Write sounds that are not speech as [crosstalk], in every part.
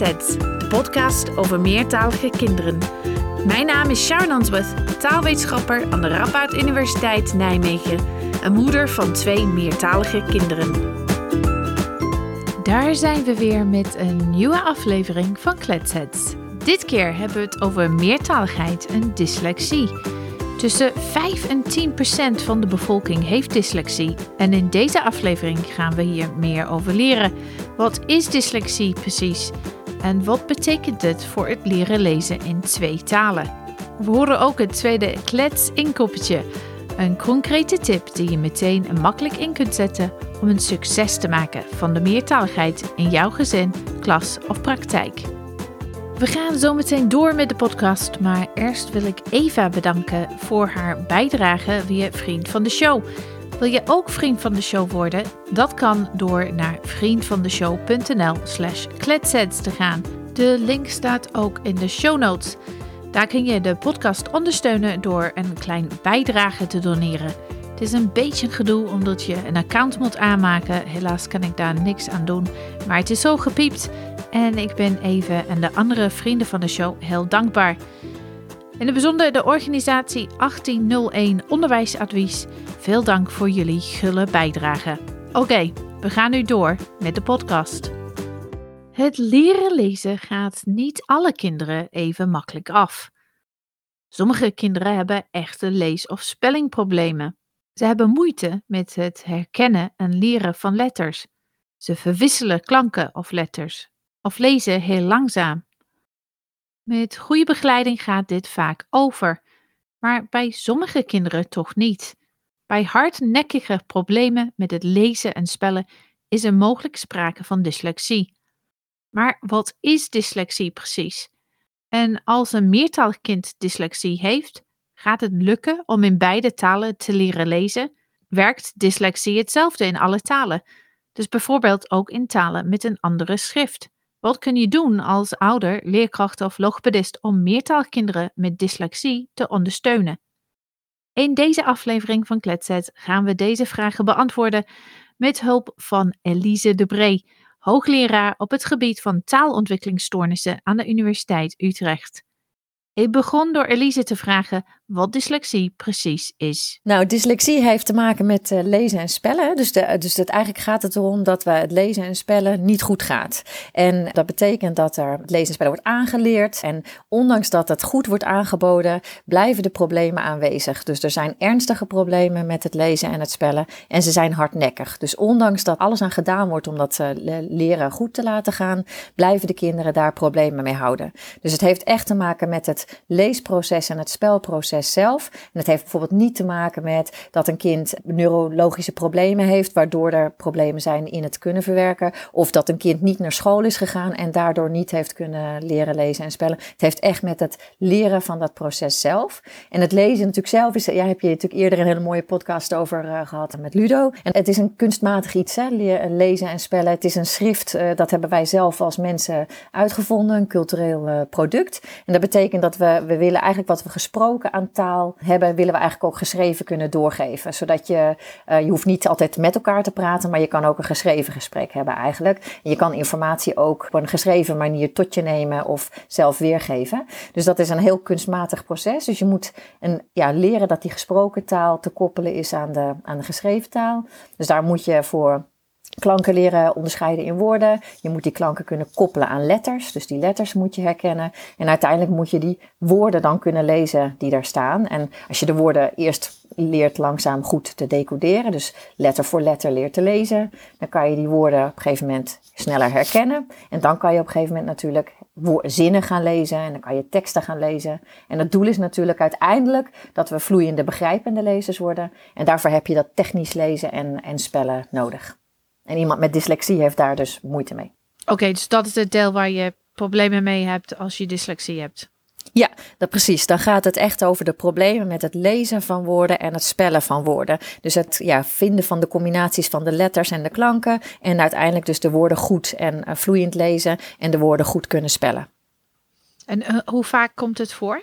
De podcast over meertalige kinderen. Mijn naam is Sharon Answorth, taalwetenschapper aan de Radboud Universiteit Nijmegen en moeder van twee meertalige kinderen. Daar zijn we weer met een nieuwe aflevering van Kletsets. Dit keer hebben we het over meertaligheid en dyslexie. Tussen 5 en 10 procent van de bevolking heeft dyslexie. En in deze aflevering gaan we hier meer over leren. Wat is dyslexie precies? En wat betekent het voor het leren lezen in twee talen? We horen ook het tweede klets inkoppertje. Een concrete tip die je meteen en makkelijk in kunt zetten om een succes te maken van de meertaligheid in jouw gezin, klas of praktijk. We gaan zo meteen door met de podcast, maar eerst wil ik Eva bedanken voor haar bijdrage via Vriend van de Show. Wil je ook vriend van de show worden? Dat kan door naar vriendvandeshow.nl slash kletsets te gaan. De link staat ook in de show notes. Daar kun je de podcast ondersteunen door een klein bijdrage te doneren. Het is een beetje een gedoe omdat je een account moet aanmaken. Helaas kan ik daar niks aan doen, maar het is zo gepiept en ik ben even en de andere vrienden van de show heel dankbaar. In het bijzonder de organisatie 1801 Onderwijsadvies. Veel dank voor jullie gulle bijdrage. Oké, we gaan nu door met de podcast. Het leren lezen gaat niet alle kinderen even makkelijk af. Sommige kinderen hebben echte lees- of spellingproblemen. Ze hebben moeite met het herkennen en leren van letters. Ze verwisselen klanken of letters of lezen heel langzaam. Met goede begeleiding gaat dit vaak over, maar bij sommige kinderen toch niet. Bij hardnekkige problemen met het lezen en spellen is er mogelijk sprake van dyslexie. Maar wat is dyslexie precies? En als een meertalig kind dyslexie heeft, gaat het lukken om in beide talen te leren lezen? Werkt dyslexie hetzelfde in alle talen? Dus bijvoorbeeld ook in talen met een andere schrift. Wat kun je doen als ouder, leerkracht of logopedist om meertaalkinderen met dyslexie te ondersteunen? In deze aflevering van Kletset gaan we deze vragen beantwoorden met hulp van Elise de Bree, hoogleraar op het gebied van taalontwikkelingsstoornissen aan de Universiteit Utrecht. Ik begon door Elise te vragen wat dyslexie precies is. Nou, dyslexie heeft te maken met uh, lezen en spellen. Dus, de, dus het, eigenlijk gaat het erom dat we het lezen en spellen niet goed gaat. En dat betekent dat er het lezen en spellen wordt aangeleerd. En ondanks dat het goed wordt aangeboden, blijven de problemen aanwezig. Dus er zijn ernstige problemen met het lezen en het spellen. En ze zijn hardnekkig. Dus ondanks dat alles aan gedaan wordt om dat uh, leren goed te laten gaan, blijven de kinderen daar problemen mee houden. Dus het heeft echt te maken met het leesproces en het spelproces zelf. En het heeft bijvoorbeeld niet te maken met dat een kind neurologische problemen heeft, waardoor er problemen zijn in het kunnen verwerken. Of dat een kind niet naar school is gegaan en daardoor niet heeft kunnen leren lezen en spellen. Het heeft echt met het leren van dat proces zelf. En het lezen natuurlijk zelf is, ja, heb je natuurlijk eerder een hele mooie podcast over uh, gehad met Ludo. En het is een kunstmatig iets, hè, lezen en spellen. Het is een schrift, uh, dat hebben wij zelf als mensen uitgevonden, een cultureel uh, product. En dat betekent dat we, we willen eigenlijk wat we gesproken aan taal hebben, willen we eigenlijk ook geschreven kunnen doorgeven. Zodat je, uh, je hoeft niet altijd met elkaar te praten, maar je kan ook een geschreven gesprek hebben eigenlijk. En je kan informatie ook op een geschreven manier tot je nemen of zelf weergeven. Dus dat is een heel kunstmatig proces. Dus je moet een, ja, leren dat die gesproken taal te koppelen is aan de, aan de geschreven taal. Dus daar moet je voor klanken leren onderscheiden in woorden. Je moet die klanken kunnen koppelen aan letters. Dus die letters moet je herkennen. En uiteindelijk moet je die woorden dan kunnen lezen die daar staan. En als je de woorden eerst leert langzaam goed te decoderen, dus letter voor letter leert te lezen, dan kan je die woorden op een gegeven moment sneller herkennen. En dan kan je op een gegeven moment natuurlijk zinnen gaan lezen en dan kan je teksten gaan lezen. En het doel is natuurlijk uiteindelijk dat we vloeiende begrijpende lezers worden. En daarvoor heb je dat technisch lezen en, en spellen nodig. En iemand met dyslexie heeft daar dus moeite mee. Oké, dus dat is het deel waar je problemen mee hebt als je dyslexie hebt. Ja, dat precies. Dan gaat het echt over de problemen met het lezen van woorden en het spellen van woorden. Dus het ja, vinden van de combinaties van de letters en de klanken. En uiteindelijk dus de woorden goed en uh, vloeiend lezen en de woorden goed kunnen spellen. En uh, hoe vaak komt het voor?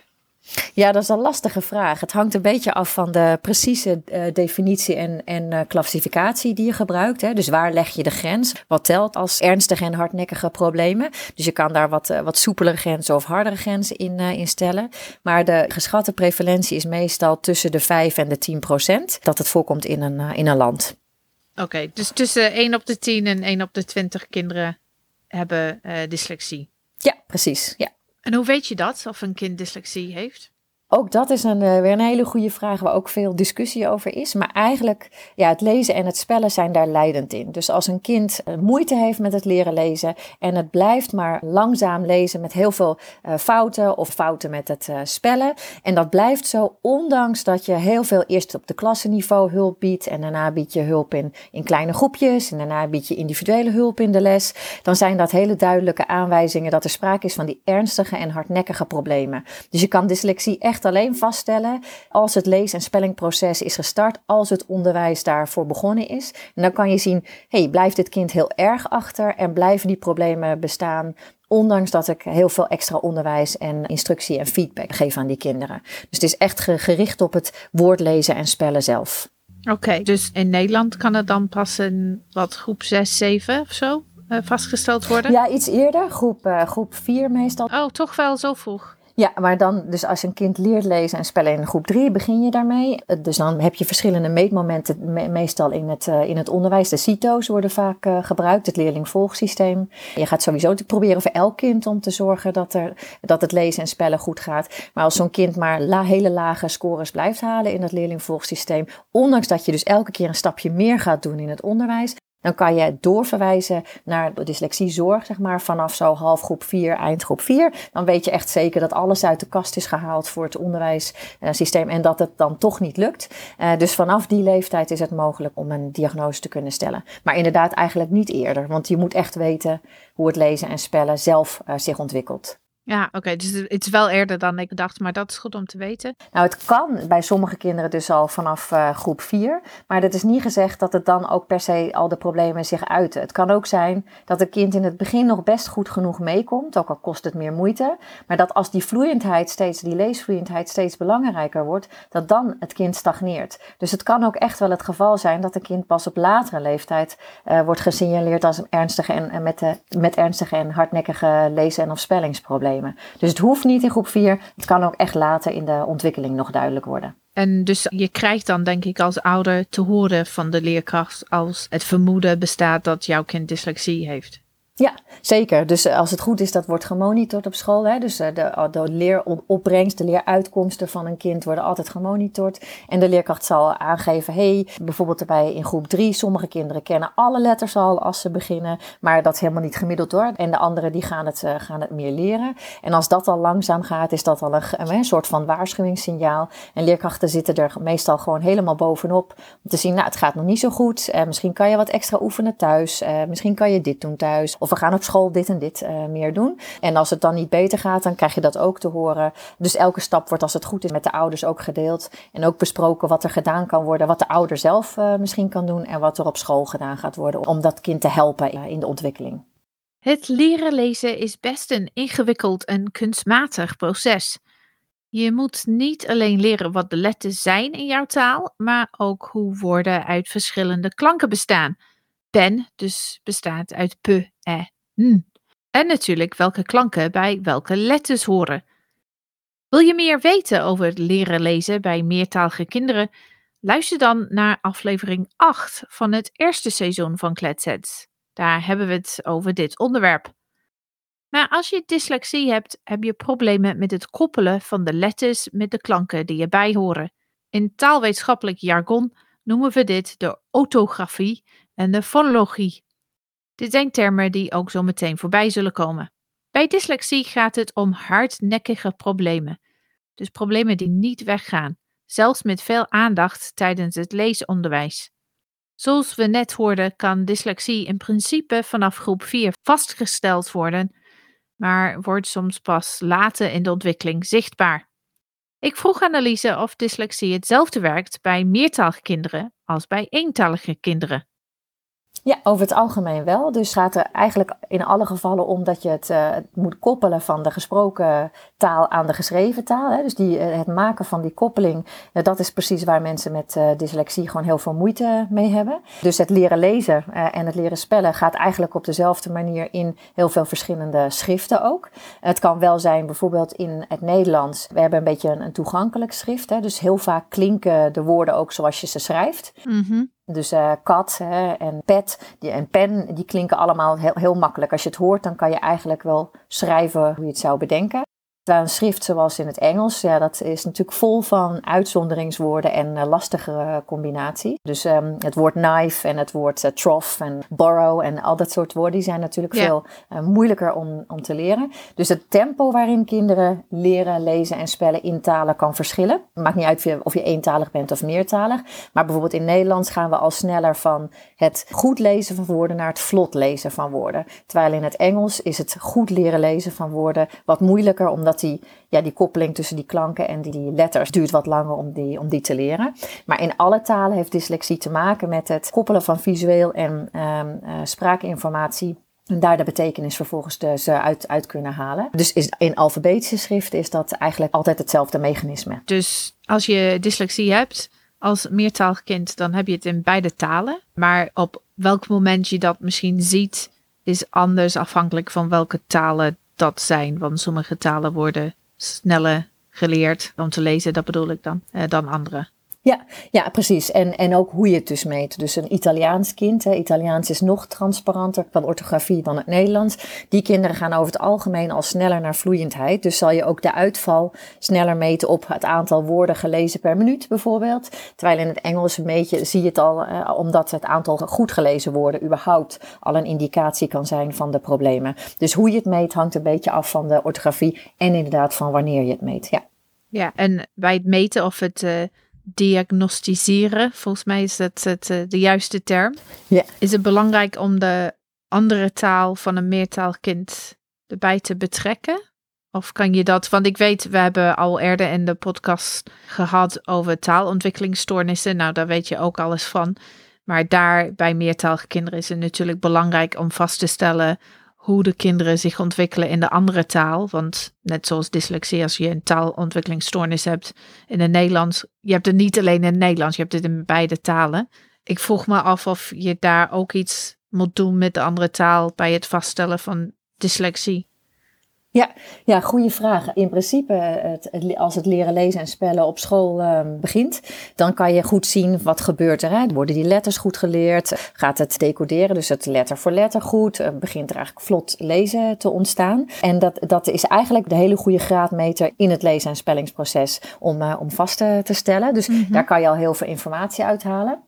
Ja, dat is een lastige vraag. Het hangt een beetje af van de precieze uh, definitie en, en uh, klassificatie die je gebruikt. Hè. Dus waar leg je de grens? Wat telt als ernstige en hardnekkige problemen? Dus je kan daar wat, uh, wat soepelere grenzen of hardere grenzen in, in stellen. Maar de geschatte prevalentie is meestal tussen de 5 en de 10 procent dat het voorkomt in een, in een land. Oké, dus tussen 1 op de 10 en 1 op de 20 kinderen hebben dyslexie. Ja, precies. Ja. En hoe weet je dat, of een kind dyslexie heeft? Ook dat is een, uh, weer een hele goede vraag waar ook veel discussie over is. Maar eigenlijk, ja, het lezen en het spellen zijn daar leidend in. Dus als een kind uh, moeite heeft met het leren lezen en het blijft maar langzaam lezen met heel veel uh, fouten of fouten met het spellen. En dat blijft zo, ondanks dat je heel veel eerst op de klassenniveau hulp biedt en daarna bied je hulp in, in kleine groepjes en daarna bied je individuele hulp in de les. Dan zijn dat hele duidelijke aanwijzingen dat er sprake is van die ernstige en hardnekkige problemen. Dus je kan dyslexie echt alleen vaststellen als het lees- en spellingproces is gestart, als het onderwijs daarvoor begonnen is. En dan kan je zien, hey, blijft dit kind heel erg achter en blijven die problemen bestaan Ondanks dat ik heel veel extra onderwijs en instructie en feedback geef aan die kinderen. Dus het is echt gericht op het woord lezen en spellen zelf. Oké, dus in Nederland kan het dan pas in wat groep 6, 7 of zo uh, vastgesteld worden? Ja, iets eerder, groep, uh, groep 4 meestal. Oh, toch wel zo vroeg? Ja, maar dan, dus als een kind leert lezen en spellen in groep 3, begin je daarmee. Eh, dus dan heb je verschillende meetmomenten, meestal in het, uh, in het onderwijs. De CITO's worden vaak uh, gebruikt, het leerlingvolgsysteem. Je gaat sowieso proberen voor elk kind om te zorgen dat, er, dat het lezen en spellen goed gaat. Maar als zo'n kind maar la, hele lage scores blijft halen in het leerlingvolgsysteem, ondanks dat je dus elke keer een stapje meer gaat doen in het onderwijs, dan kan je doorverwijzen naar de dyslexiezorg, zeg maar, vanaf zo half groep 4, eindgroep 4. Dan weet je echt zeker dat alles uit de kast is gehaald voor het onderwijssysteem en dat het dan toch niet lukt. Uh, dus vanaf die leeftijd is het mogelijk om een diagnose te kunnen stellen. Maar inderdaad eigenlijk niet eerder, want je moet echt weten hoe het lezen en spellen zelf uh, zich ontwikkelt. Ja, oké. Dus het is wel eerder dan ik dacht, maar dat is goed om te weten. Nou, het kan bij sommige kinderen dus al vanaf uh, groep 4. Maar dat is niet gezegd dat het dan ook per se al de problemen zich uiten. Het kan ook zijn dat een kind in het begin nog best goed genoeg meekomt, ook al kost het meer moeite. Maar dat als die vloeiendheid steeds, die leesvloeiendheid steeds belangrijker wordt, dat dan het kind stagneert. Dus het kan ook echt wel het geval zijn dat een kind pas op latere leeftijd uh, wordt gesignaleerd als een ernstige en, en met, de, met ernstige en hardnekkige lezen- en of spellingsproblemen. Dus het hoeft niet in groep 4. Het kan ook echt later in de ontwikkeling nog duidelijk worden. En dus je krijgt dan denk ik als ouder te horen van de leerkracht als het vermoeden bestaat dat jouw kind dyslexie heeft. Ja, zeker. Dus eh, als het goed is, dat wordt gemonitord op school. Hè? Dus eh, de, de leeropbrengst, de leeruitkomsten van een kind worden altijd gemonitord. En de leerkracht zal aangeven, hey, bijvoorbeeld erbij in groep 3, sommige kinderen kennen alle letters al als ze beginnen, maar dat is helemaal niet gemiddeld hoor. En de anderen die gaan het, uh, gaan het meer leren. En als dat al langzaam gaat, is dat al een, een, soort van waarschuwingssignaal. En leerkrachten zitten er meestal gewoon helemaal bovenop om te zien, nou het gaat nog niet zo goed. Misschien kan je wat extra oefenen thuis. Misschien kan je dit doen thuis. Of we gaan op school dit en dit uh, meer doen. En als het dan niet beter gaat, dan krijg je dat ook te horen. Dus elke stap wordt, als het goed is, met de ouders ook gedeeld. En ook besproken wat er gedaan kan worden, wat de ouder zelf uh, misschien kan doen en wat er op school gedaan gaat worden om dat kind te helpen in de ontwikkeling. Het leren lezen is best een ingewikkeld en kunstmatig proces. Je moet niet alleen leren wat de letters zijn in jouw taal, maar ook hoe woorden uit verschillende klanken bestaan pen dus bestaat uit p, e, n. En natuurlijk welke klanken bij welke letters horen. Wil je meer weten over het leren lezen bij meertalige kinderen? Luister dan naar aflevering 8 van het eerste seizoen van Kletsets. Daar hebben we het over dit onderwerp. Maar als je dyslexie hebt, heb je problemen met het koppelen van de letters met de klanken die erbij horen. In taalwetenschappelijk jargon noemen we dit de orthografie en de fonologie. Dit zijn termen die ook zo meteen voorbij zullen komen. Bij dyslexie gaat het om hardnekkige problemen, dus problemen die niet weggaan, zelfs met veel aandacht tijdens het leesonderwijs. Zoals we net hoorden, kan dyslexie in principe vanaf groep 4 vastgesteld worden, maar wordt soms pas later in de ontwikkeling zichtbaar. Ik vroeg Anneliese of dyslexie hetzelfde werkt bij meertalige kinderen als bij eentalige kinderen. Ja, over het algemeen wel. Dus gaat er eigenlijk in alle gevallen om dat je het, uh, moet koppelen van de gesproken taal aan de geschreven taal. Hè. Dus die, uh, het maken van die koppeling, uh, dat is precies waar mensen met dyslexie gewoon heel veel moeite mee hebben. Dus het leren lezen en het leren spellen gaat eigenlijk op dezelfde manier in heel veel verschillende schriften ook. Het kan wel zijn bijvoorbeeld in het Nederlands. We hebben een beetje een, een toegankelijk schrift. Hè. Dus heel vaak klinken de woorden ook zoals je ze schrijft. Mm dus uh, kat hè, en pet die, en pen, die klinken allemaal heel, heel makkelijk. Als je het hoort, dan kan je eigenlijk wel schrijven hoe je het zou bedenken. Terwijl een schrift zoals in het Engels, ja, dat is natuurlijk vol van uitzonderingswoorden en uh, lastigere combinatie. Dus um, het woord knife en het woord uh, trough en borrow en al dat soort woorden, die zijn natuurlijk veel uh, moeilijker om, om te leren. Dus het tempo waarin kinderen leren, lezen en spellen in talen kan verschillen. Het maakt niet uit of je eentalig bent of meertalig. Maar bijvoorbeeld in Nederlands gaan we al sneller van het goed lezen van woorden naar het vlot lezen van woorden. Terwijl in het Engels is het goed leren lezen van woorden wat moeilijker, omdat die, ja, die koppeling tussen die klanken en die, letters duurt wat langer om die, om die te leren. Maar in alle talen heeft dyslexie te maken met het koppelen van visueel en um, uh, spraakinformatie. En daar de betekenis vervolgens uit, uit kunnen halen. Dus is, in alfabetische schrift is dat eigenlijk altijd hetzelfde mechanisme. Dus als je dyslexie hebt als meertalig kind, dan heb je het in beide talen. Maar op welk moment je dat misschien ziet, is anders afhankelijk van welke talen dat zijn. Want sommige talen worden sneller geleerd om te lezen, dat bedoel ik dan, eh, dan andere. Ja, ja, precies. En, en ook hoe je het dus meet. Dus een Italiaans kind, hè, Italiaans is nog transparanter van orthografie dan het Nederlands. Die kinderen gaan over het algemeen al sneller naar vloeiendheid. Dus zal je ook de uitval sneller meten op het aantal woorden gelezen per minuut bijvoorbeeld. Terwijl in het Engels meet je, zie je het al, eh, omdat het aantal goed gelezen woorden überhaupt al een indicatie kan zijn van de problemen. Dus hoe je het meet hangt een beetje af van de orthografie en inderdaad van wanneer je het meet. Ja, ja en bij het meten of het... Uh diagnosticeren. Volgens mij is dat het, eh, de juiste term. Ja. Is het belangrijk om de andere taal van een meertaalkind erbij te betrekken? Of kan je dat, want ik weet, we hebben al eerder in de podcast gehad over taalontwikkelingsstoornissen. Nou, daar weet je ook alles van. Maar daar bij meertalige kinderen is het natuurlijk belangrijk om vast te stellen hoe de kinderen zich ontwikkelen in de andere taal. Want net zoals dyslexie, als je een taalontwikkelingsstoornis hebt in het Nederlands, je hebt het niet alleen in het Nederlands, je hebt het in beide talen. Ik vroeg me af of je daar ook iets moet doen met de andere taal bij het vaststellen van dyslexie. Ja, ja, goede vraag. In principe, het, als het leren lezen en spellen op school uh, begint, dan kan je goed zien wat gebeurt er. Hè. Worden die letters goed geleerd? Gaat het decoderen, dus het letter voor letter goed? Uh, begint er eigenlijk vlot lezen te ontstaan? En dat, dat is eigenlijk de hele goede graadmeter in het lezen- en spellingsproces om, uh, om vast te, te stellen. Dus mm -hmm. daar kan je al heel veel informatie uithalen.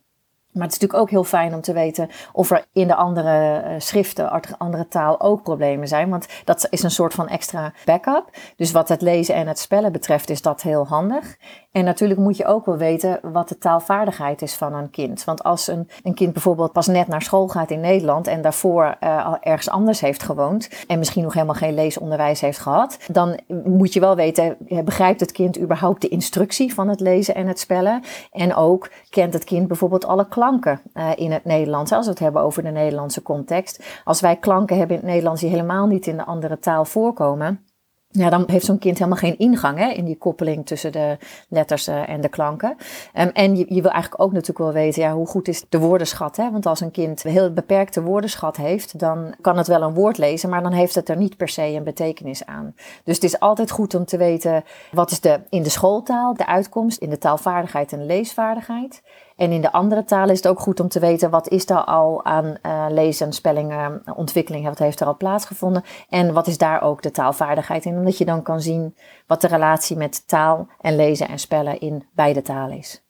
Maar het is natuurlijk ook heel fijn om te weten of er in de andere uh, schriften, andere taal ook problemen zijn. Want dat is een soort van extra backup. Dus wat het lezen en het spellen betreft is dat heel handig. En natuurlijk moet je ook wel weten wat de taalvaardigheid is van een kind. Want als een, een kind bijvoorbeeld pas net naar school gaat in Nederland en daarvoor uh, al ergens anders heeft gewoond en misschien nog helemaal geen leesonderwijs heeft gehad, dan moet je wel weten, begrijpt het kind überhaupt de instructie van het lezen en het spellen? En ook kent het kind bijvoorbeeld alle klanken uh, in het Nederlands, als we het hebben over de Nederlandse context. Als wij klanken hebben in het Nederlands die helemaal niet in de andere taal voorkomen, ja, dan heeft zo'n kind helemaal geen ingang hè, in die koppeling tussen de letters uh, en de klanken. Um, en je, je, wil eigenlijk ook natuurlijk wel weten, ja, hoe goed is de woordenschat? Hè? Want als een kind een heel beperkte woordenschat heeft, dan kan het wel een woord lezen, maar dan heeft het er niet per se een betekenis aan. Dus het is altijd goed om te weten, wat is de, in de schooltaal de uitkomst, in de taalvaardigheid en leesvaardigheid. En in de andere talen is het ook goed om te weten wat is er al aan uh, lezen, en spellingen, ontwikkeling, wat heeft er al plaatsgevonden en wat is daar ook de taalvaardigheid in, omdat je dan kan zien wat de relatie met taal en lezen en spellen in beide talen is.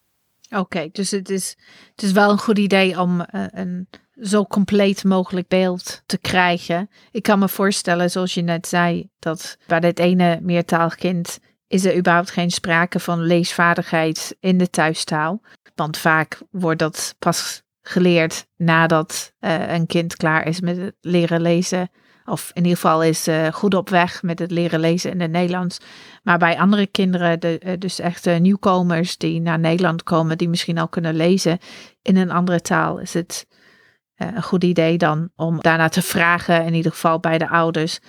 Oké, dus het is, het is wel een goed idee om uh, een zo compleet mogelijk beeld te krijgen. Ik kan me voorstellen, zoals je net zei, dat bij dit ene meertalig kind is er überhaupt geen sprake van leesvaardigheid in de thuistaal. Want vaak wordt dat pas geleerd nadat uh, een kind klaar is met het leren lezen. Of in ieder geval is uh, goed op weg met het leren lezen in het Nederlands. Maar bij andere kinderen, de, uh, dus echt nieuwkomers die naar Nederland komen, die misschien al kunnen lezen in een andere taal, is het een goed idee dan om daarna te vragen, in ieder geval bij de ouders,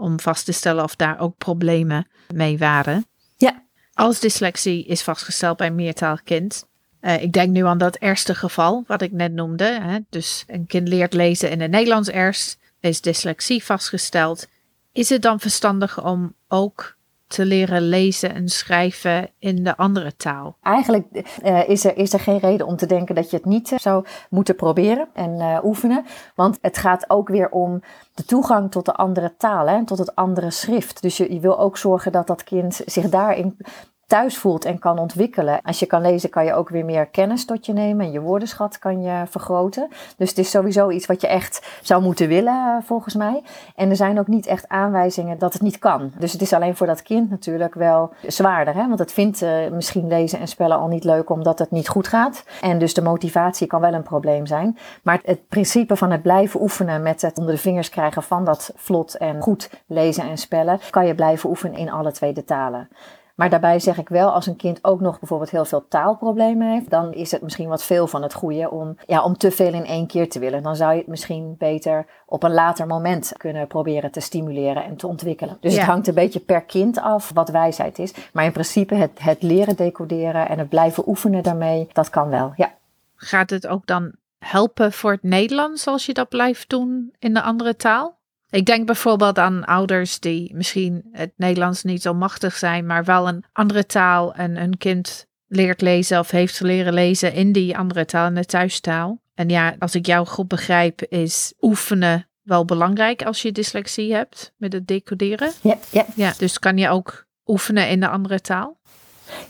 om vast te stellen of daar ook problemen mee waren. Ja. Als dyslexie is vastgesteld bij een meertalig kind, uh, ik denk nu aan dat eerste geval wat ik net noemde. Hè? Dus een kind leert lezen in het Nederlands eerst, is dyslexie vastgesteld. Is het dan verstandig om ook te leren lezen en schrijven in de andere taal? Eigenlijk uh, is, er, is er geen reden om te denken dat je het niet zou moeten proberen en uh, oefenen. Want het gaat ook weer om de toegang tot de andere taal en tot het andere schrift. Dus je, je wil ook zorgen dat dat kind zich daarin thuis voelt en kan ontwikkelen. Als je kan lezen, kan je ook weer meer kennis tot je nemen en je woordenschat kan je vergroten. Dus het is sowieso iets wat je echt zou moeten willen, eh, volgens mij. En er zijn ook niet echt aanwijzingen dat het niet kan. Dus het is alleen voor dat kind natuurlijk wel zwaarder. Hè? Want het vindt uh, misschien lezen en spellen al niet leuk omdat het niet goed gaat. En dus de motivatie kan wel een probleem zijn. Maar het principe van het blijven oefenen met het onder de vingers krijgen van dat vlot en goed lezen en spellen, kan je blijven oefenen in alle twee de talen. Maar daarbij zeg ik wel, als een kind ook nog bijvoorbeeld heel veel taalproblemen heeft, dan is het misschien wat veel van het goede om, ja, om te veel in één keer te willen. Dan zou je het misschien beter op een later moment kunnen proberen te stimuleren en te ontwikkelen. Dus het hangt een beetje per kind af wat wijsheid is. Maar in principe het, het leren decoderen en het blijven oefenen daarmee, dat kan wel, ja. Gaat het ook dan helpen voor het Nederlands als je dat blijft doen in de andere taal? Ik denk bijvoorbeeld aan ouders die misschien het Nederlands niet zo machtig zijn, maar wel een andere taal en hun kind leert lezen of heeft leren lezen in die andere taal, in de thuistaal. En ja, als ik jou goed begrijp, is oefenen wel belangrijk als je dyslexie hebt met het decoderen. Ja, ja. ja dus kan je ook oefenen in de andere taal?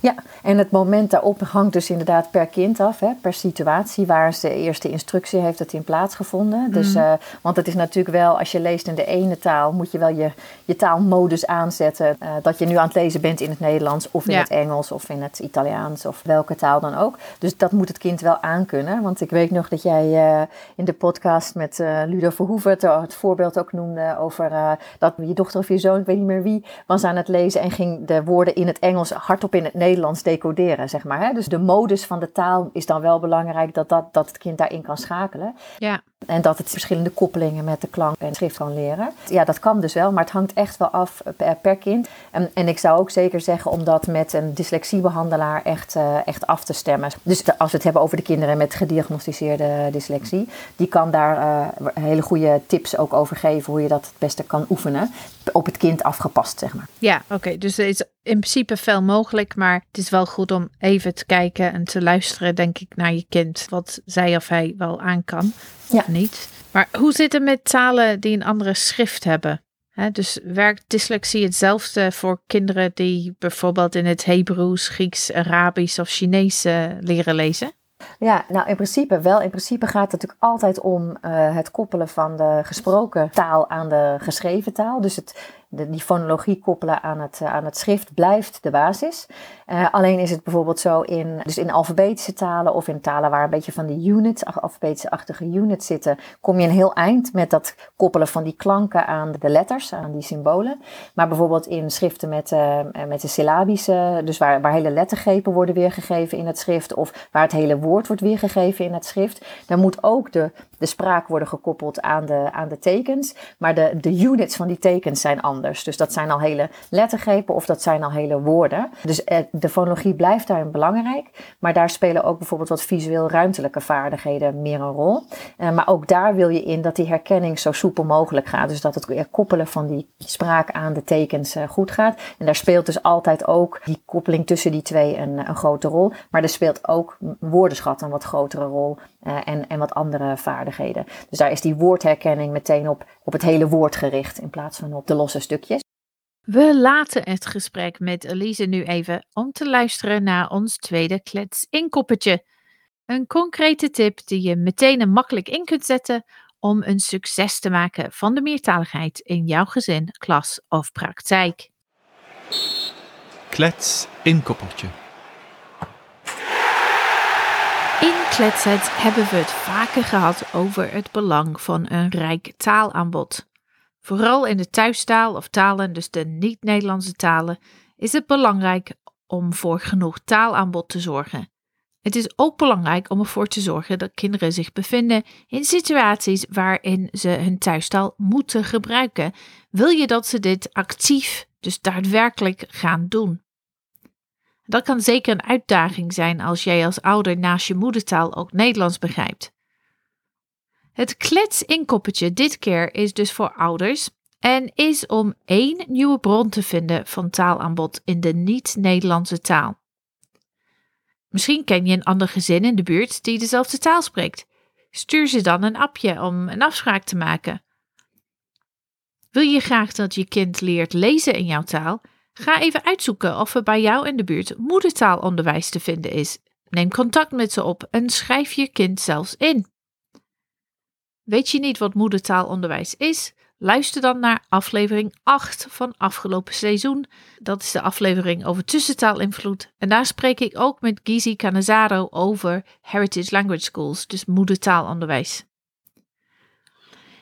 Ja, en het moment daarop hangt dus inderdaad per kind af, hè, per situatie. Waar ze de eerste instructie heeft het in plaatsgevonden. Dus, uh, want het is natuurlijk wel, als je leest in de ene taal, moet je wel je, je taalmodus aanzetten. Uh, dat je nu aan het lezen bent in het Nederlands of in het Engels of in het Italiaans of welke taal dan ook. Dus dat moet het kind wel aankunnen. Want ik weet nog dat jij uh, in de podcast met Ludo Verhoeven het, het, voorbeeld ook noemde over dat je dochter of je zoon, ik weet niet meer wie, was aan het lezen en ging de woorden in het Engels hardop in Nederlands decoderen, zeg maar. Hè? Dus de modus van de taal is dan wel belangrijk dat, dat, dat het kind daarin kan schakelen. Ja. En dat het verschillende koppelingen met de klank en schrift kan leren. Ja, dat kan dus wel, maar het hangt echt wel af per, kind. En, en ik zou ook zeker zeggen om dat met een dyslexiebehandelaar echt, uh, echt af te stemmen. Dus als we het hebben over de kinderen met gediagnosticeerde dyslexie, die kan daar uh, hele goede tips ook over geven hoe je dat het beste kan oefenen. Op het kind afgepast, zeg maar. Ja, oké. Dus er is in principe veel mogelijk, maar het is wel goed om even te kijken en te luisteren, denk ik, naar je kind. Wat zij of hij wel aan kan ja. niet. Maar hoe zit het met talen die een andere schrift hebben? dus werkt dyslexie hetzelfde voor kinderen die bijvoorbeeld in het Hebreeuws, Grieks, Arabisch of Chinees leren lezen? Ja, nou in principe wel. In principe gaat het natuurlijk altijd om uh, het koppelen van de gesproken taal aan de geschreven taal. Dus het, de, die fonologie koppelen aan het, aan het schrift blijft de basis. Uh, alleen is het bijvoorbeeld zo in, dus in alfabetische talen of in talen waar een beetje van die units, alfabetische-achtige units zitten, kom je een heel eind met dat koppelen van die klanken aan de letters, aan die symbolen. Maar bijvoorbeeld in schriften met, uh, met de syllabische, dus waar, waar hele lettergrepen worden weergegeven in het schrift of waar het hele woord wordt weergegeven in het schrift, dan moet ook de, de spraak worden gekoppeld aan de, aan de tekens. Maar de, de units van die tekens zijn anders. Dus dat zijn al hele lettergrepen of dat zijn al hele woorden. Dus eh, de fonologie blijft daarin belangrijk. Maar daar spelen ook bijvoorbeeld wat visueel-ruimtelijke vaardigheden meer een rol. Uh, maar ook daar wil je in dat die herkenning zo soepel mogelijk gaat. Dus dat het koppelen van die spraak aan de tekens uh, goed gaat. En daar speelt dus altijd ook die koppeling tussen die twee een, een grote rol. Maar er speelt ook woordenschat een wat grotere rol. en, en wat andere vaardigheden. Dus daar is die woordherkenning meteen op, op het hele woord gericht in plaats van op de losse stukjes. We laten het gesprek met Elise nu even om te luisteren naar ons tweede klets inkoppertje. Een concrete tip die je meteen en makkelijk in kunt zetten om een succes te maken van de meertaligheid in jouw gezin, klas of praktijk. Klets Kletset hebben we het vaker gehad over het belang van een rijk taalaanbod. Vooral in de thuistaal of talen, dus de niet-Nederlandse talen, is het belangrijk om voor genoeg taalaanbod te zorgen. Het is ook belangrijk om ervoor te zorgen dat kinderen zich bevinden in situaties waarin ze hun thuistaal moeten gebruiken. Wil je dat ze dit actief, dus daadwerkelijk gaan doen? Dat kan zeker een uitdaging zijn als jij als ouder naast je moedertaal ook Nederlands begrijpt. Het klets-inkoppertje dit keer is dus voor ouders en is om één nieuwe bron te vinden van taalaanbod in de niet-Nederlandse taal. Misschien ken je een ander gezin in de buurt die dezelfde taal spreekt. Stuur ze dan een appje om een afspraak te maken. Wil je graag dat je kind leert lezen in jouw taal? Ga even uitzoeken of er bij jou in de buurt moedertaalonderwijs te vinden is. Neem contact met ze op en schrijf je kind zelfs in. Weet je niet wat moedertaalonderwijs is? Luister dan naar aflevering 8 van afgelopen seizoen. Dat is de aflevering over tussentaalinvloed. En daar spreek ik ook met Gizi Canazaro over Heritage Language Schools, dus moedertaalonderwijs.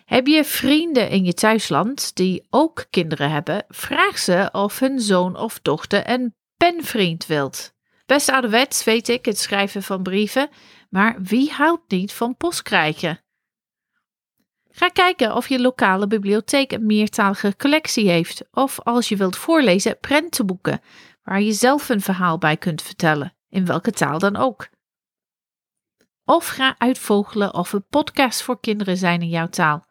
Heb je vrienden in je thuisland die ook kinderen hebben? Vraag ze of hun zoon of dochter een penvriend wilt. Best ouderwets weet ik, het schrijven van brieven, maar wie houdt niet van post krijgen? Ga kijken of je lokale bibliotheek een meertalige collectie heeft, of als je wilt voorlezen, prentenboeken, waar je zelf een verhaal bij kunt vertellen, in welke taal dan ook. Of ga uitvogelen of er podcasts voor kinderen zijn in jouw taal.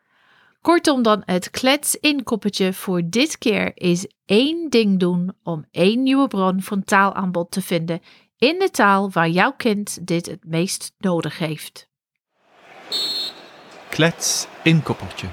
Kortom dan, het klets-inkoppertje voor dit keer is één ding doen om één nieuwe bron van taalaanbod te vinden in de taal waar jouw kind dit het meest nodig heeft. Klets inkoppertje.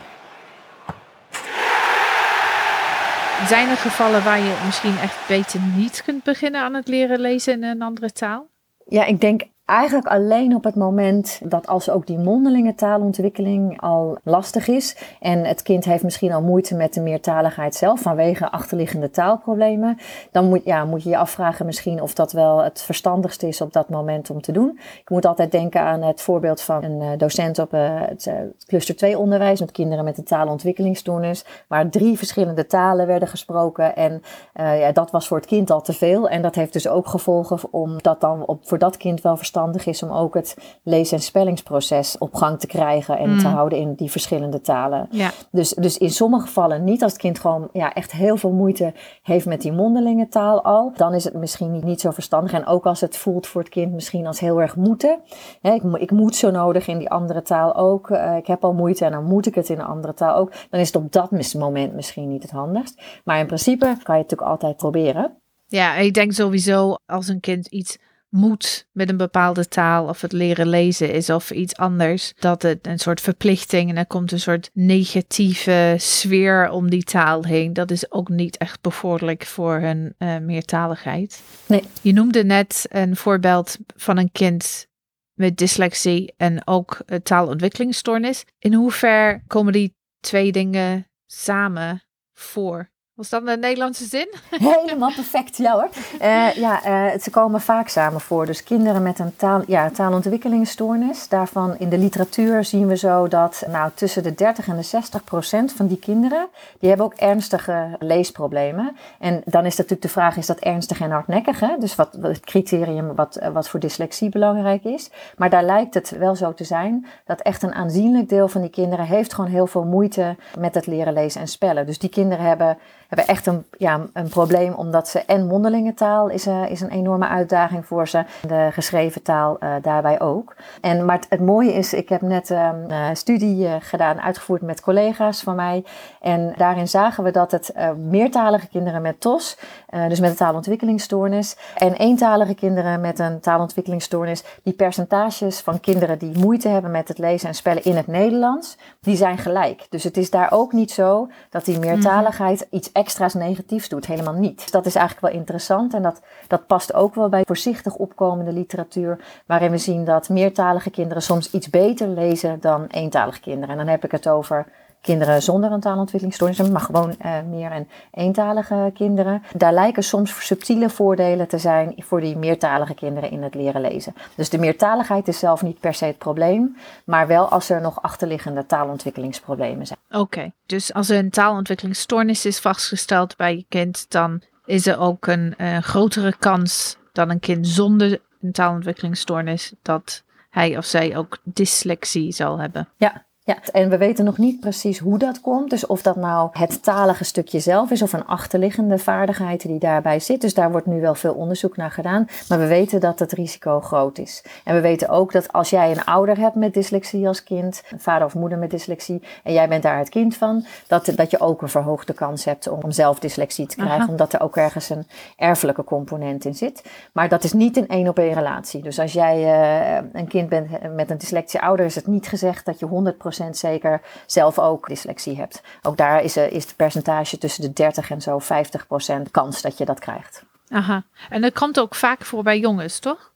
Zijn er gevallen waar je misschien echt beter niet kunt beginnen aan het leren lezen in een andere taal? Ja, ik denk Eigenlijk alleen op het moment dat als ook die mondelinge taalontwikkeling al lastig is en het kind heeft misschien al moeite met de meertaligheid zelf vanwege achterliggende taalproblemen, dan moet, ja, moet je je afvragen misschien of dat wel het verstandigste is op dat moment om te doen. Ik moet altijd denken aan het voorbeeld van een eh, docent op uh, het uh, cluster 2 onderwijs met kinderen met een taalontwikkelingsstoornis, waar drie verschillende talen werden gesproken en ja, dat was voor het kind al te veel en dat heeft dus ook gevolgen om dat dan op, voor dat kind wel verstandig verstandig is om ook het lees- en spellingsproces op gang te krijgen en te mm. houden in die verschillende talen. Ja. Dus, dus in sommige gevallen niet als het kind gewoon ja, echt heel veel moeite heeft met die mondelinge taal al, dan is het misschien niet, niet zo verstandig. En ook als het voelt voor het kind misschien als heel erg moeten. ik, ik moet zo nodig in die andere taal ook. Uh, ik heb al moeite en dan moet ik het in een andere taal ook. Dan is het op dat moment misschien niet het handigst. Maar in principe kan je het natuurlijk altijd proberen. Ja, ik denk sowieso als een kind iets moet met een bepaalde taal of het leren lezen is of iets anders. Dat het een soort verplichting en er komt een soort negatieve sfeer om die taal heen. Dat is ook niet echt bevorderlijk voor hun uh, meertaligheid. Nee. Je noemde net een voorbeeld van een kind met dyslexie en ook taalontwikkelingsstoornis. In hoever komen die twee dingen samen voor? Was dat een Nederlandse zin? [laughs] Helemaal perfect, ja hoor. Uh, ja, uh, ze komen vaak samen voor. Dus kinderen met een taal, ja, taalontwikkelingsstoornis. Daarvan in de literatuur zien we zo dat nou, tussen de 30 en de 60 procent van die kinderen... die hebben ook ernstige leesproblemen. En dan is natuurlijk de vraag, is dat ernstig en hardnekkig? Hè? Dus wat, wat, het criterium wat, wat voor dyslexie belangrijk is. Maar daar lijkt het wel zo te zijn dat echt een aanzienlijk deel van die kinderen... heeft gewoon heel veel moeite met het leren lezen en spellen. Dus die kinderen hebben hebben echt een, ja, een probleem omdat ze en mondelinge taal is, uh, is een enorme uitdaging voor ze. De geschreven taal uh, daarbij ook. En, maar het, het, mooie is, ik heb net ehm, een studie gedaan, uitgevoerd met collega's van mij. En daarin zagen we dat het meertalige kinderen met TOS, dus met een taalontwikkelingsstoornis, en eentalige kinderen met een taalontwikkelingsstoornis, die percentages van kinderen die moeite hebben met het lezen en spellen in het Nederlands, die zijn gelijk. Dus het is daar ook niet zo dat die meertaligheid iets extra's negatiefs doet. Helemaal niet. Dat is eigenlijk wel interessant en dat, dat past ook wel bij voorzichtig opkomende literatuur, waarin we zien dat meertalige kinderen soms iets beter lezen dan eentalige kinderen. En dan heb ik het over kinderen zonder een taalontwikkelingsstoornis, maar gewoon uh, meer- en eentalige kinderen. Daar lijken soms subtiele voordelen te zijn voor die meertalige kinderen in het leren lezen. Dus de meertaligheid is zelf niet per se het probleem, maar wel als er nog achterliggende taalontwikkelingsproblemen zijn. Oké, dus als er een taalontwikkelingsstoornis is vastgesteld bij je kind, dan is er ook een uh, grotere kans dan een kind zonder een taalontwikkelingsstoornis, dat hij of zij ook dyslexie zal hebben. Ja, ja, en we weten nog niet precies hoe dat komt. Dus of dat nou het talige stukje zelf is of een achterliggende vaardigheid die daarbij zit. Dus daar wordt nu wel veel onderzoek naar gedaan. Maar we weten dat het risico groot is. En we weten ook dat als jij een ouder hebt met dyslexie als kind, een vader of moeder met dyslexie, en jij bent daar het kind van, dat, dat je ook een verhoogde kans hebt om, zelf dyslexie te krijgen. Omdat er ook ergens een erfelijke component in zit. Maar dat is niet een één op één relatie. Dus als jij uh, een kind bent met een dyslexie ouder, is het niet gezegd dat je 100% zeker zelf ook dyslexie hebt. Ook daar is, is het percentage tussen de 30 en zo 50% kans dat je dat krijgt. Aha, en dat komt ook vaak voor bij jongens, toch?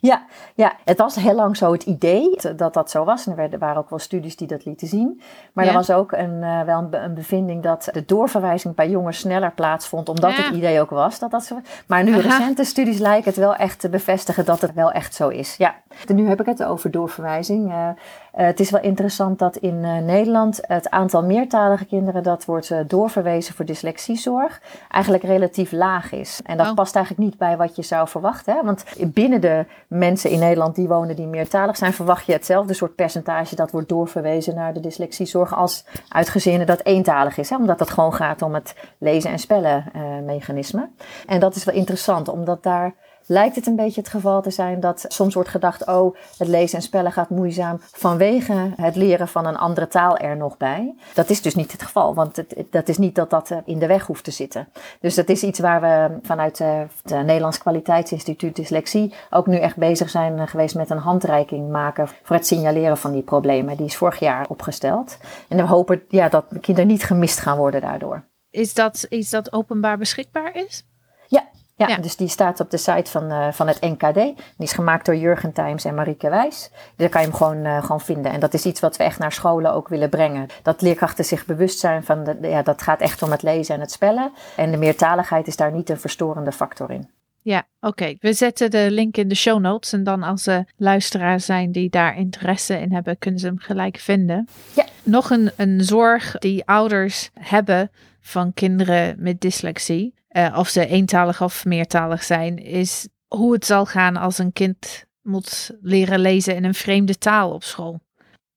Ja, ja, het was heel lang zo het idee dat dat zo was. En er waren ook wel studies die dat lieten zien. Maar er was ook een, uh, wel een, bevinding dat de doorverwijzing bij jongens sneller plaatsvond. Omdat het idee ook was dat dat zo Maar nu recente studies lijken het wel echt te bevestigen dat het wel echt zo is. Ja, en nu heb ik het over doorverwijzing. Uh, uh, het is wel interessant dat in Nederland het aantal meertalige kinderen dat wordt doorverwezen voor dyslexiezorg eigenlijk relatief laag is. En dat oh. past eigenlijk niet bij wat je zou verwachten. Hè? Want binnen de mensen in Nederland die wonen die meertalig zijn, verwacht je hetzelfde soort percentage dat wordt doorverwezen naar de dyslexiezorg als uit gezinnen dat eentalig is. Hè? Omdat het gewoon gaat om het lezen en spellen uh, mechanisme. En dat is wel interessant, omdat daar lijkt het een beetje het geval te zijn dat soms wordt gedacht: oh, het lezen en spellen gaat moeizaam vanwege het leren van een andere taal er nog bij. Dat is dus niet het geval, want het, dat is niet dat dat eh, in de weg hoeft te zitten. Dus dat is iets waar we vanuit eh, het Nederlands Kwaliteitsinstituut Dyslexie ook nu echt bezig zijn eh, geweest met een handreiking maken voor het signaleren van die problemen. Die is vorig jaar opgesteld. En we hopen ja, dat kinderen niet gemist gaan worden daardoor. Is dat iets dat openbaar beschikbaar is? Ja, ja, dus die staat op de site van, uh, van het NKD. Die is gemaakt door Jurgen Times en Marieke Wijs. Daar kan je hem gewoon, uh, gewoon vinden. En dat is iets wat we echt naar scholen ook willen brengen. Dat leerkrachten zich bewust zijn van, de, ja, dat gaat echt om het lezen en het spellen. En de meertaligheid is daar niet een verstorende factor in. Ja, oké. We zetten de link in de show notes. En dan als er luisteraars zijn die daar interesse in hebben, kunnen ze hem gelijk vinden. Ja. Nog een, een zorg die ouders hebben van kinderen met dyslexie uh, of ze eentalig of meertalig zijn, is hoe het zal gaan als een kind moet leren lezen in een vreemde taal op school.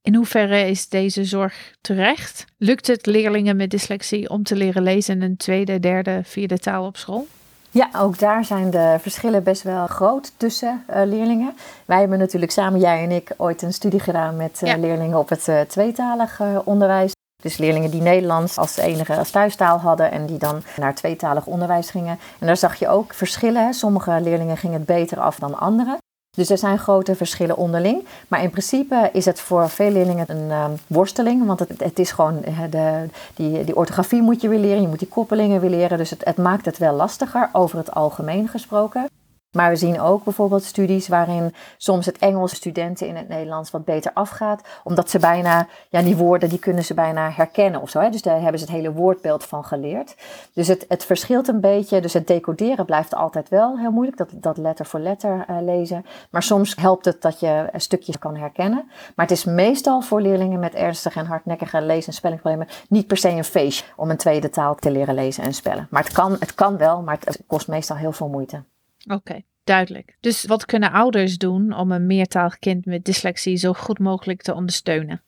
In hoeverre is deze zorg terecht? Lukt het leerlingen met dyslexie om te leren lezen in een tweede, derde, vierde taal op school? Ja, ook daar zijn de verschillen best wel groot tussen uh, leerlingen. Wij hebben natuurlijk samen, jij en ik, ooit een studie gedaan met uh, leerlingen op het uh, tweetalig onderwijs. Dus leerlingen die Nederlands als enige als thuistaal hadden en die dan naar tweetalig onderwijs gingen. En daar zag je ook verschillen. Sommige leerlingen gingen het beter af dan anderen. Dus er zijn grote verschillen onderling. Maar in principe is het voor veel leerlingen een uh, worsteling. Want het, het is gewoon, de, die, die orthografie moet je weer leren, je moet die koppelingen weer leren. Dus het, het maakt het wel lastiger, over het algemeen gesproken. Maar we zien ook bijvoorbeeld studies waarin soms het Engels studenten in het Nederlands wat beter afgaat. Omdat ze bijna, ja, die woorden die kunnen ze bijna herkennen of zo. Hè? Dus daar hebben ze het hele woordbeeld van geleerd. Dus het, het verschilt een beetje. Dus het decoderen blijft altijd wel heel moeilijk. Dat, dat letter voor letter uh, lezen. Maar soms helpt het dat je een stukje kan herkennen. Maar het is meestal voor leerlingen met ernstige en hardnekkige lees- en spellingproblemen niet per se een feestje om een tweede taal te leren lezen en spellen. Maar het kan, het kan wel, maar het kost meestal heel veel moeite. Oké, duidelijk. Dus wat kunnen ouders doen om een meertalig kind met dyslexie zo goed mogelijk te ondersteunen?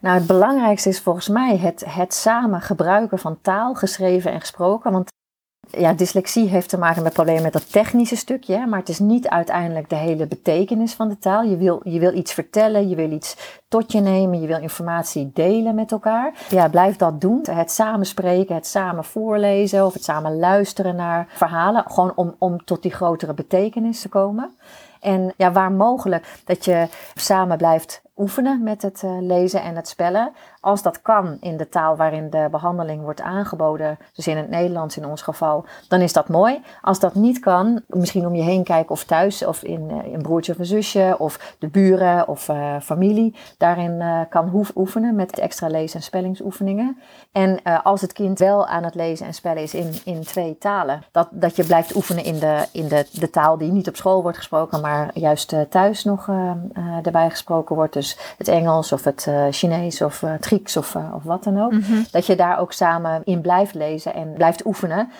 Nou, het belangrijkste is volgens mij het, het samen gebruiken van taal, geschreven en gesproken. Want ja, dyslexie heeft te maken met problemen met dat technische stukje, maar het is niet uiteindelijk de hele betekenis van de taal. Je wil, je wil iets vertellen, je wil iets tot je nemen, je wil informatie delen met elkaar. Ja, blijf dat doen. Het samen spreken, het samen voorlezen of het samen luisteren naar verhalen, gewoon om, om tot die grotere betekenis te komen. En ja, waar mogelijk dat je samen blijft oefenen met het uh, lezen en het spellen. Als dat kan in de taal waarin de behandeling wordt aangeboden, dus in het Nederlands in ons geval, dan is dat mooi. Als dat niet kan, misschien om je heen kijken of thuis of in een broertje of een zusje of de buren of uh, familie daarin kan oefenen met extra lees- en spellingsoefeningen. En als het kind wel aan het lezen en spellen is in, in twee talen, dat, dat je blijft oefenen in, de, in de, de taal die niet op school wordt gesproken, maar juist thuis nog erbij gesproken wordt. Dus dus het Engels of het uh, Chinees of uh, het Grieks of, of wat dan ook. Mhm. Dat je daar ook samen in blijft lezen en blijft oefenen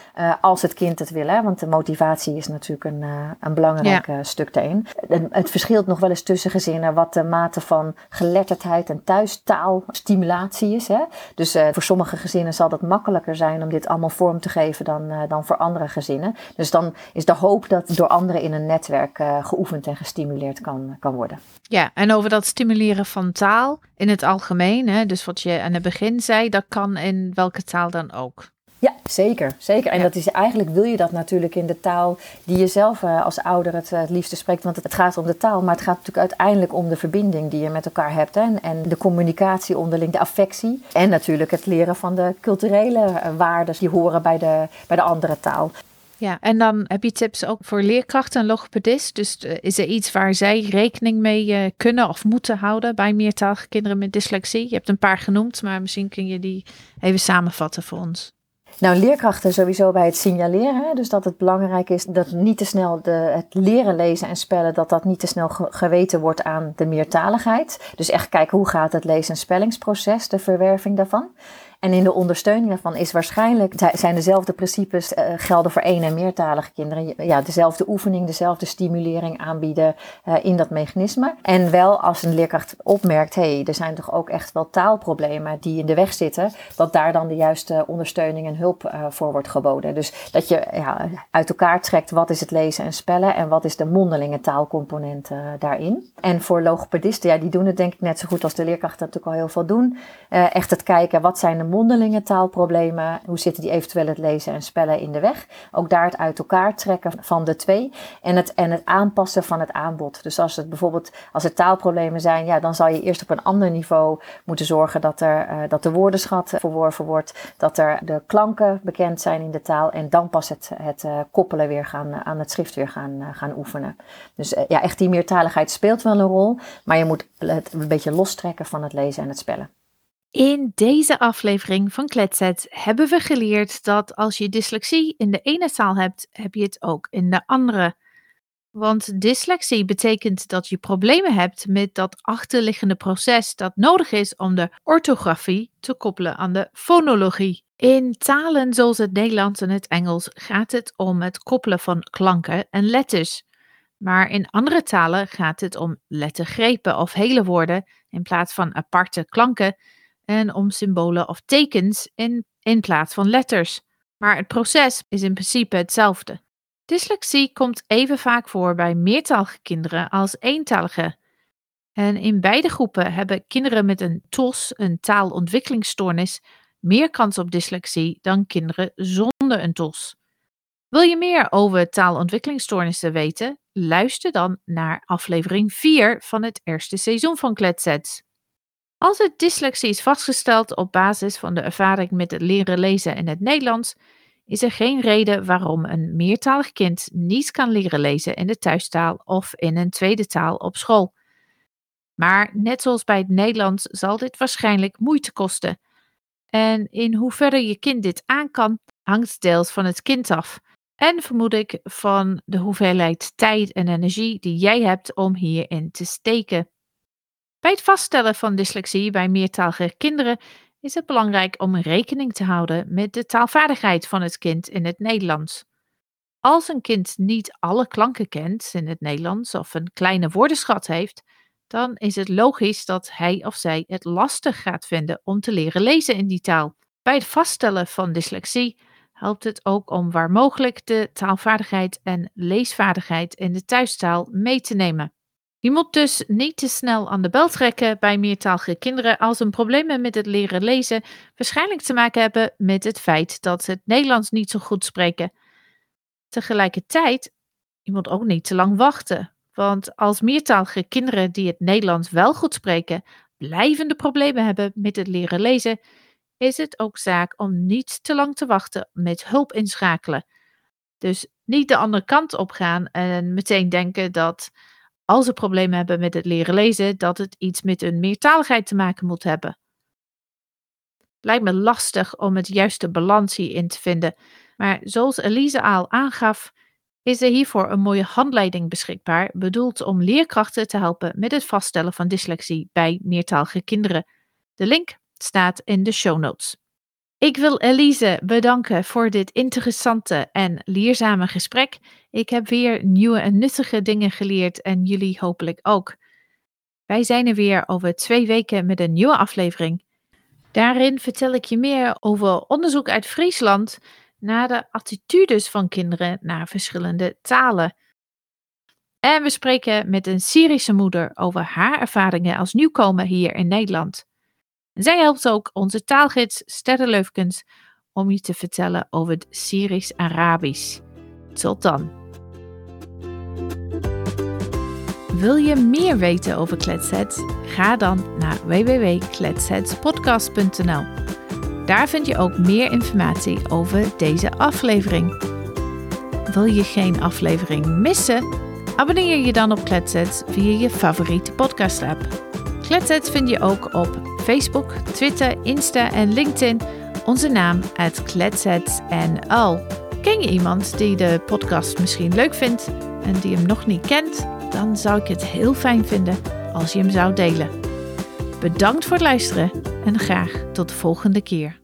als het kind het wil. Hè? Want de motivatie is natuurlijk een, een belangrijk stuk daarin. Het, het verschilt nog wel eens tussen gezinnen wat de mate van geletterdheid en thuistaalstimulatie is. Hè? Dus voor sommige gezinnen zal het makkelijker zijn om dit allemaal vorm te geven dan, dan voor andere gezinnen. Dus dan is de hoop dat door anderen in een netwerk geoefend en gestimuleerd kan, kan worden. Ja, en over dat stimuleren van taal in het algemeen, hè, dus wat je aan het begin zei, dat kan in welke taal dan ook. Ja, zeker. zeker. En dat is, eigenlijk wil je dat natuurlijk in de taal die je zelf uh, als ouder het, uh, het liefste spreekt. Want het, het, gaat om de taal, maar het gaat natuurlijk uiteindelijk om de verbinding die je met elkaar hebt. Hè? En, en de communicatie onderling, de affectie. En natuurlijk het leren van de culturele uh, waarden die horen bij de, bij de andere taal. Ja, en dan heb je tips ook voor leerkrachten en logopedist. Dus uh, is er iets waar zij rekening mee uh, kunnen of moeten houden bij meertalige kinderen met dyslexie? Je hebt een paar genoemd, maar misschien kun je die even samenvatten voor ons. Nou, leerkrachten sowieso bij het signaleren. Dus dat het belangrijk is dat niet te snel de, het leren lezen en spellen, dat dat niet te snel geweten wordt aan de meertaligheid. Dus echt kijken hoe gaat het lezen- en spellingsproces, de verwerving daarvan. En in de ondersteuning daarvan is waarschijnlijk, zijn dezelfde principes uh, gelden voor één en meertalige kinderen. Ja, dezelfde oefening, dezelfde stimulering aanbieden uh, in dat mechanisme. En wel als een leerkracht opmerkt, hé, hey, er zijn toch ook echt wel taalproblemen die in de weg zitten, dat daar dan de juiste ondersteuning en hulp uh, voor wordt geboden. Dus dat je ja, uit elkaar trekt wat is het lezen en spellen en wat is de mondelinge taalcomponent daarin. En voor logopedisten, ja, die doen het denk ik net zo goed als de leerkrachten natuurlijk al heel veel doen. echt het kijken, wat zijn de mondelinge taalproblemen. Hoe zitten die eventueel het lezen en spellen in de weg? Ook daar het uit elkaar trekken van de twee. En het, en het aanpassen van het aanbod. Dus als het bijvoorbeeld als er taalproblemen zijn, ja, dan zal je eerst op een ander niveau moeten zorgen dat, er, uh, dat de woordenschat verworven wordt. Dat er de klanken bekend zijn in de taal. En dan pas het, het uh, koppelen weer gaan, aan het schrift weer gaan, gaan oefenen. Dus ja, echt die meertaligheid speelt wel een rol. Maar je moet het een beetje lostrekken van het lezen en het spellen. In deze aflevering van Kletset hebben we geleerd dat als je dyslexie in de ene taal hebt, heb je het ook in de andere. Want dyslexie betekent dat je problemen hebt met dat achterliggende proces dat nodig is om de orthografie te koppelen aan de fonologie. In talen zoals het Nederlands en het Engels gaat het om het koppelen van klanken en letters. Maar in andere talen gaat het om lettergrepen of hele woorden in plaats van aparte klanken en om symbolen of tekens in, in plaats van letters. Maar het proces is in principe hetzelfde. Dyslexie komt even vaak voor bij meertalige kinderen als eentalige. En in beide groepen hebben kinderen met een TOS, een taalontwikkelingsstoornis, meer kans op dyslexie dan kinderen zonder een TOS. Wil je meer over taalontwikkelingsstoornissen weten? Luister dan naar aflevering 4 van het eerste seizoen van Kletsets. Als het dyslexie is vastgesteld op basis van de ervaring met het leren lezen in het Nederlands, is er geen reden waarom een meertalig kind niet kan leren lezen in de thuistaal of in een tweede taal op school. Maar net zoals bij het Nederlands zal dit waarschijnlijk moeite kosten. En in hoeverre je kind dit aan kan, hangt deels van het kind af. En vermoed ik van de hoeveelheid tijd en energie die jij hebt om hierin te steken. Bij het vaststellen van dyslexie bij meertalige kinderen is het belangrijk om rekening te houden met de taalvaardigheid van het kind in het Nederlands. Als een kind niet alle klanken kent in het Nederlands of een kleine woordenschat heeft, dan is het logisch dat hij of zij het lastig gaat vinden om te leren lezen in die taal. Bij het vaststellen van dyslexie helpt het ook om waar mogelijk de taalvaardigheid en leesvaardigheid in de thuistaal mee te nemen. Je moet dus niet te snel aan de bel trekken bij meertalige kinderen als een problemen met het leren lezen waarschijnlijk te maken hebben met het feit dat ze het Nederlands niet zo goed spreken. Tegelijkertijd, je moet ook niet te lang wachten, want als meertalige kinderen die het Nederlands wel goed spreken blijvende problemen hebben met het leren lezen, is het ook zaak om niet te lang te wachten met hulp inschakelen. Dus niet de andere kant op gaan en meteen denken dat als ze problemen hebben met het leren lezen, dat het iets met hun meertaligheid te maken moet hebben. Lijkt me lastig om het juiste balans hierin te vinden, maar zoals Elise al aangaf, is er hiervoor een mooie handleiding beschikbaar, bedoeld om leerkrachten te helpen met het vaststellen van dyslexie bij meertalige kinderen. De link staat in de show notes. Ik wil Elise bedanken voor dit interessante en leerzame gesprek. Ik heb weer nieuwe en nuttige dingen geleerd en jullie hopelijk ook. Wij zijn er weer over twee weken met een nieuwe aflevering. Daarin vertel ik je meer over onderzoek uit Friesland naar de attitudes van kinderen naar verschillende talen. En we spreken met een Syrische moeder over haar ervaringen als nieuwkomer hier in Nederland. Zij helpt ook onze taalgids Sterre Leufkens om je te vertellen over het Syrisch-Arabisch. Tot dan. Wil je meer weten over Kletsets? Ga dan naar www.kletsetspodcast.nl. Daar vind je ook meer informatie over deze aflevering. Wil je geen aflevering missen? Abonneer je dan op Kletsets via je favoriete podcast app. Kletsets vind je ook op Facebook, Twitter, Insta en LinkedIn. Onze naam is KletsetsNL. Ken je iemand die de podcast misschien leuk vindt en die hem nog niet kent? Dan zou ik het heel fijn vinden als je hem zou delen. Bedankt voor het luisteren en graag tot de volgende keer.